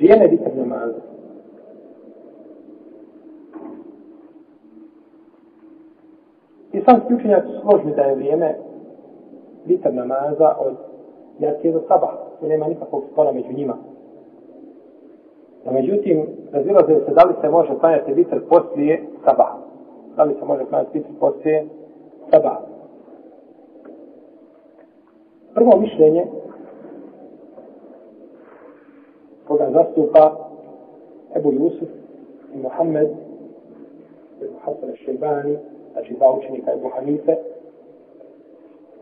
vrijeme vitr namaza. Islamski učenjak su složni da je vrijeme vitr namaza od jacije do saba, jer nema nikakvog spora među njima. A međutim, razilaze se da li se može planjati vitr poslije saba. Da li se može planjati vitr poslije saba. Prvo mišljenje zastupa Ebu Jusuf i Mohamed i Hasan al-Shaybani, znači dva učenika Ebu Hanife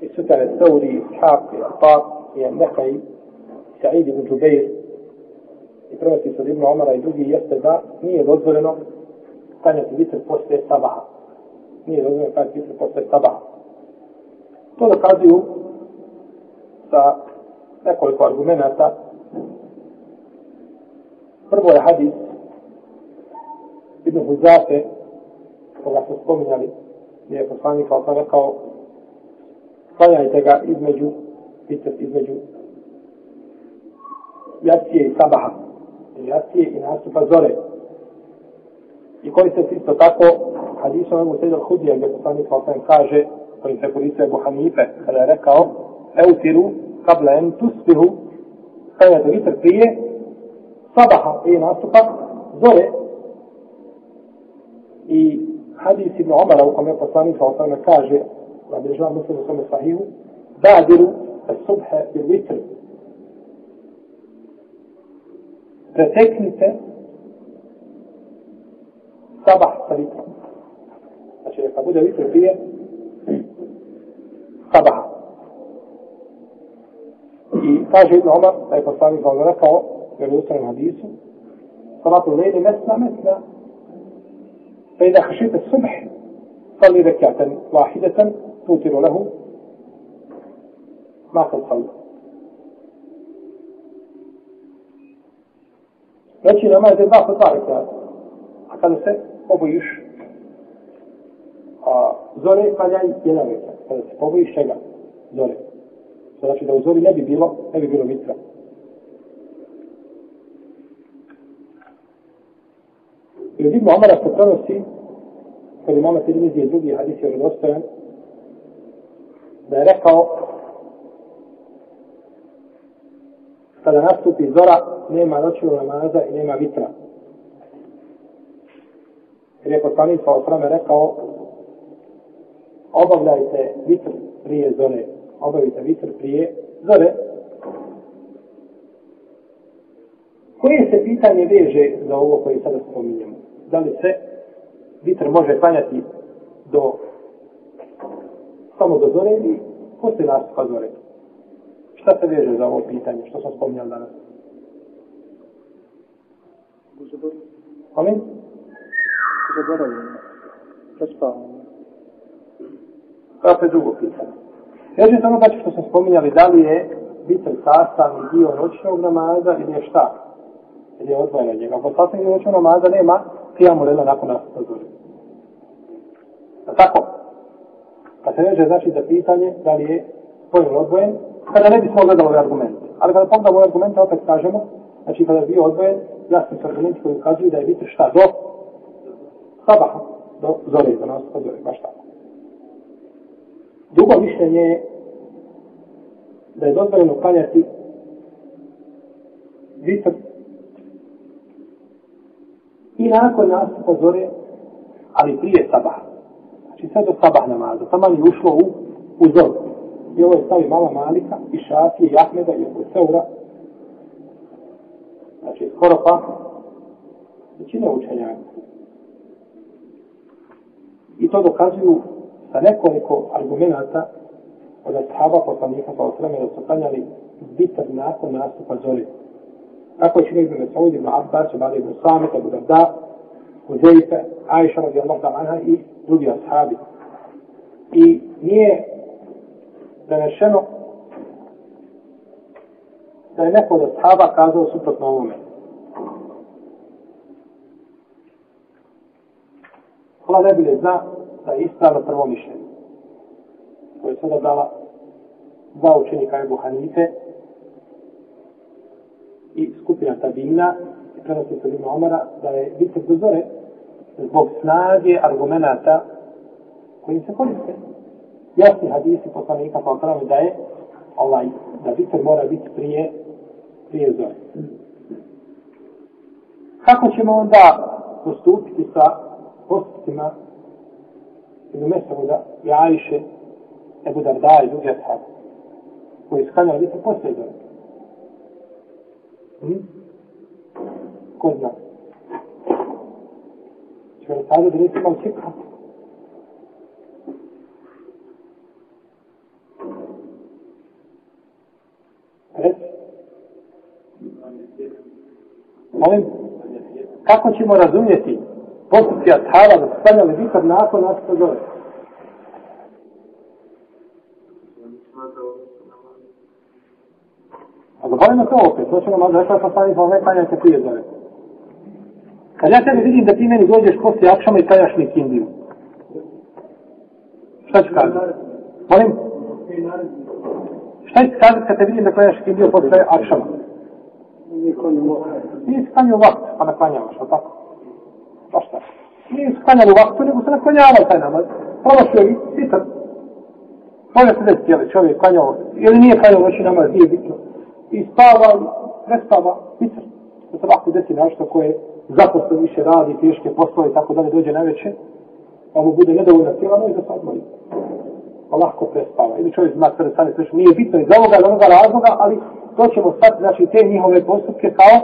i Sutan al-Sauri, Ishaq i Atak i Amnehaj, Sa'id ibn Jubeir i prvosti sa Ibn Omara i drugi jeste da nije dozvoljeno stanjati vitr posle sabaha. Nije dozvoljeno stanjati vitr posle sabaha. To dokazuju sa nekoliko argumenta Prvo je hadis Ibn Huzafe, koga su spominjali, gdje je poslanik Alta rekao, klanjajte ga između, pitat između jacije i sabaha, jacije i nastupa zore. I koriste se isto tako, hadisom Ebu Sejdor Hudija, gdje poslanik Alta kaže, kojim se kurice Ebu Hanife, kada je rekao, eutiru, kabla entusbihu, klanjajte vitr prije, صبح إيه، نعم، اي ناسقا زرع في حديث ابن عمر او قمي قصاني صلى الله عليه وسلم كاجي رضي الله عنه مسلم صلى الله عليه الصبح بالوتر فتكنته صبح صريح عشان يقبوده الوتر فيه صبحا i kaže Ibn Omar, taj poslanik Allah rekao, vjerovostanim hadisom, salatu lejli mesna mesna, fe idha hašite subh, salli rekiatan vahidatan, tutiru lehu, ma sal salli. Reći namaz je dva po dva rekiata, a kada se obojiš, a zore paljaj jedan rekiat, kada se pobojiš čega? Zore. To znači da u zori ne bi bilo, ne bi bilo vitra. I od Ibnu Omara se prenosi, kod imama televizije drugi hadis je vrdostojen, da je rekao, kada nastupi zora, nema noćnog namaza i nema vitra. Jer je poslanik sa osrame rekao, obavljajte vitr prije zore, obavite vitr prije zore. Koje se pitanje veže za ovo koje sada spominjamo? da li se vitr može klanjati do samo do zore ili poslije nastupa zore. Šta se veže za ovo pitanje, što sam spominjal danas? Amin? Zaboravljeno. Prespavljeno. drugo pitanje. Veže za ono znači što sam spominjali, da li je vitr sastavni dio noćnog namaza ili je šta? Ili je odvojeno njega. Ako sastavni dio noćnog namaza nema, Kijamu lela nakon nas zore. A tako? Pa se reže znači za pitanje da li je pojel odvojen, kada ne bismo gledali ove argumente. Ali kada pogledamo ove argumente, opet kažemo, znači kada je bio odvojen, jasni su argumenti koji ukazuju da je vitr šta do? Saba, do zore, do nas zore, baš tako. Drugo mišljenje je da je dozvoljeno paljati vitr i nakon nastupa zore, ali prije sabah. Znači sve do sabah namaza. Taman je ušlo u, u zoru. I ovo je stavi mala Malika i Šafije i Ahmeda i oko Seura. Znači skoro pa većine učenjaka. I to dokazuju sa nekoliko argumenta od Ashaba poslanika pa osrame da su kanjali bitar nakon nastupa zore. Tako je činio Ibn Mesaud, Ibn Abbas, Ibn Ibn Samet, Ibn Abda, Huzeyfe, Aisha radijallahu ta'ala anha i drugi ashabi. I nije donešeno da je neko od ashaba kazao suprotno ovome. Hvala ne bile zna da je ispravno prvo mišljenje koje je sada dala dva učenika Ebu Hanife, i skupina tabina, prenosi se ima Omara, da je biti dozore zbog snage argumenta koji se koriste. Jasni hadisi poslanika kao pravi da je ovaj, da biti mora biti prije, prije zore. Kako ćemo onda postupiti sa postupima i u mjestu da jajiše Ebu Dardaj, drugi ashab, koji je skanjali biti poslije zore? Hm? Ko zna? Če li sada da nisi kao čipka? Molim? Kako ćemo razumjeti postupci Ashaba da su stavljali vikar nakon nas to zove? Ajmo to opet, to ćemo malo zašto sam stavio ove kanja se prije zove. Kad ja tebe vidim da ti meni dođeš poslije akšama i kajaš mi kindiju. Šta ću kazati? Molim? Šta ću kazati kad te vidim da kajaš kindiju poslije akšama? Ti si kanio vakt, pa naklanjavaš, o tako? Pa šta? Nije su kanjali u vaktu, nego su naklanjavali taj namaz. Prvo ono su joj, pitan. Može se desiti, je li čovjek kanjao, ili nije kanjao noći namaz, nije bitno i spavali, prestava, vičer. Da se ovako desi nešto koje zaposlen više radi, teške poslove i tako dalje, dođe najveće, pa mu bude nedovoljna cijela noć da se odmori. Pa lahko prespava. Ili čovjek zna sve stane sve što nije bitno iz ovoga ili onoga razloga, ali to ćemo sad, znači, te njihove postupke kao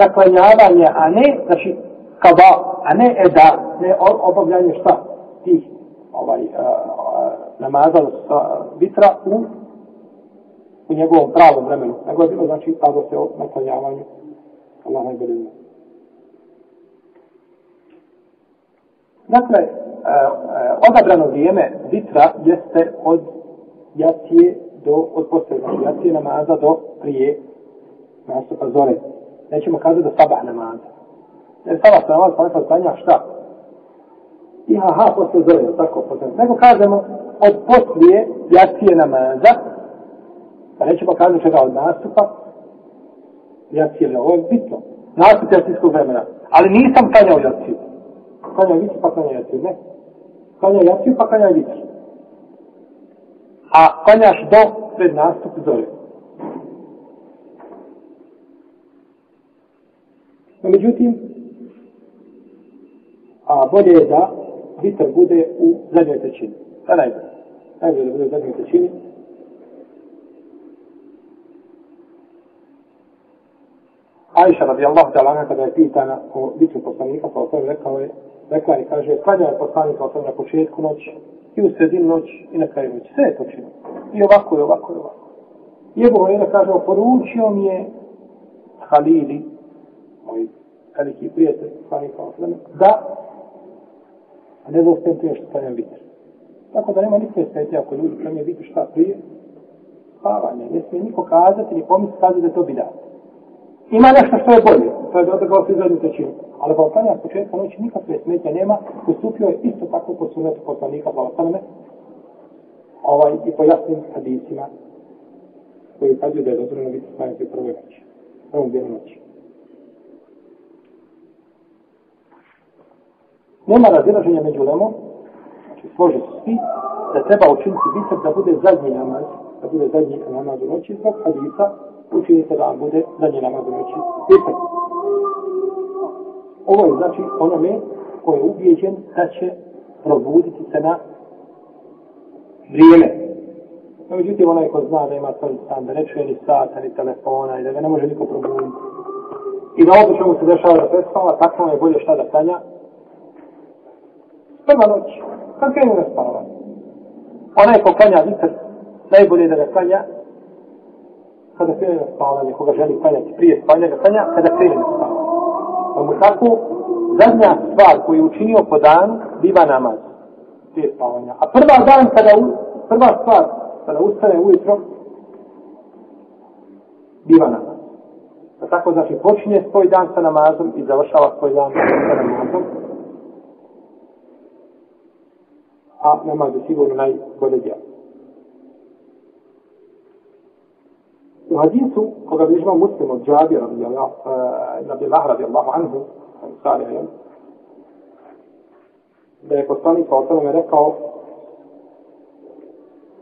naklanjavanje, a ne, znači, kada, a ne eda, ne obavljanje šta tih ovaj, uh, uh, namaza uh, vitra u u njegovom pravom vremenu, nego je bilo znači tada se o nakonjavanju Allah najbolje zna. Dakle, e, e, odabrano vrijeme vitra jeste od jacije do, od posljednog jacije namaza do prije nastupa zore. Nećemo kazati da sabah namaza. Jer sabah se namaz, pa nekako stanja šta? I aha, posle zore, tako, posle. Nego kažemo od poslije jacije namaza, Pa neće pokazati čega od nastupa, jaci ili ovo je bitno. Nastup jacijskog vremena. Ali nisam kanjao jaciju. Kanjao jaciju pa kanjao jaciju, ne. Kanjao jaciju pa kanjao jaciju. A kanjaš do pred nastup zove. No, međutim, a bolje je da vitr bude u zadnjoj trećini. Pa najbolje. Najbolje da bude u zadnjoj trećini. Ajša radijallahu ta'ala anha kada je pitana o bitvi poslanika, pa o tome rekao je, rekla je, kaže, kada je poslanika o tome na početku noć, i u sredin noć, i na kraju noć, sve je to činio. I ovako, i ovako, i ovako. I Ebu Hureyre kaže, oporučio mi je Halili, moj veliki prijatelj, poslanika o tome, da ne zostajem prije što sam bitvi. Tako da nema nikakve sveti ako ljudi sam je bitvi šta prije, spavanje. Ne smije niko kazati, ni pomisli kazati da to bi dati ima nešto što je bolje, to je da odrgao svi zadnju trećinu. Ali Balkanija pa s početka noći nikakve smetje nema, postupio je isto tako kod sunetu poslanika Balkanine, ovaj, i po jasnim hadisima, koji kazuju da je dozvoljeno biti stajnici u prvoj noći, u prvom dijelu noći. Nema razilaženja među lemom, znači složi su svi, da treba učiniti bitak da bude zadnji namaz, da bude zadnji namaz u noći zbog hadisa, učini se da vam bude zadnji namaz u noći ispati. Ovo je znači onome koji je ubijeđen da će probuditi se na vrijeme. No, međutim, onaj ko zna da ima svoj stan, da ne čuje ni sata, ni telefona i da ga ne može niko probuditi. I da ovo čemu se dešava da prespava, tako je bolje šta da sanja. Prva noć, kad krenu na spavanje. Onaj ko klanja vitr, najbolje je da ga klanja kada krene na spavanje, koga želi klanjati prije spavanja, klanja kada krene na spavanje. Ono tako, zadnja stvar koju je učinio po dan, biva namaz. Prije spavanja. A prva dan, kada, prva stvar, kada ustane ujutro, biva namaz. A pa tako znači počinje svoj dan sa namazom i završava svoj dan sa namazom. A namaz je sigurno najbolje djelo. U hadisu, koga bi ližima muslim od džabi, radi Allah, e, radi Allah, anhu, sari ajem, da je poslanik pa o tome rekao,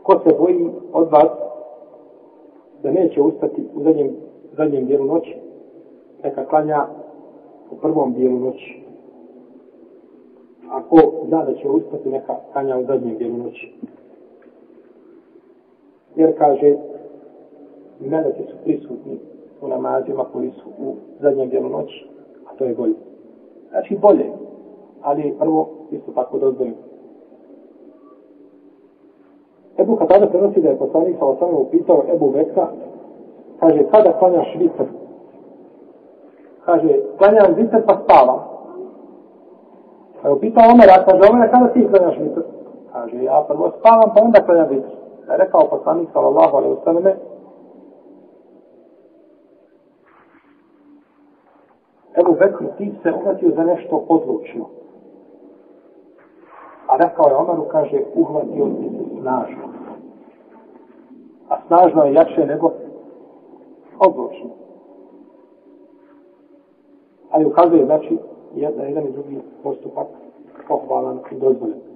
ko se boji od vas da neće ustati u zadnjem, zadnjem dijelu noći, neka klanja u prvom dijelu noći. Ako zna da će ustati, neka klanja u zadnjem dijelu noći. Jer kaže, i meleke su prisutni u namazima koji su u zadnjem dijelu noći, a to je bolje. Znači bolje, ali prvo isto tako dozvoljno. Ebu Katada prenosi da je poslanik sa osanom upitao Ebu Bekra, kaže, kada klanjaš vitr? Kaže, klanjam vitr pa spavam. Pa je upitao Omer, a kaže, Omer, kada ti klanjaš vitr? Kaže, ja prvo spavam pa onda klanjam vitr. Pa je rekao poslanik sa Allaho, ali ustaneme, Ebu Bekr, ti se uhvatio za nešto odlučno. A rekao je Omaru, kaže, uhvatio ti se snažno. A snažno je jače nego odlučno. Ali ukazuje, znači, jedan i drugi postupak pohvalan i dozvoljen.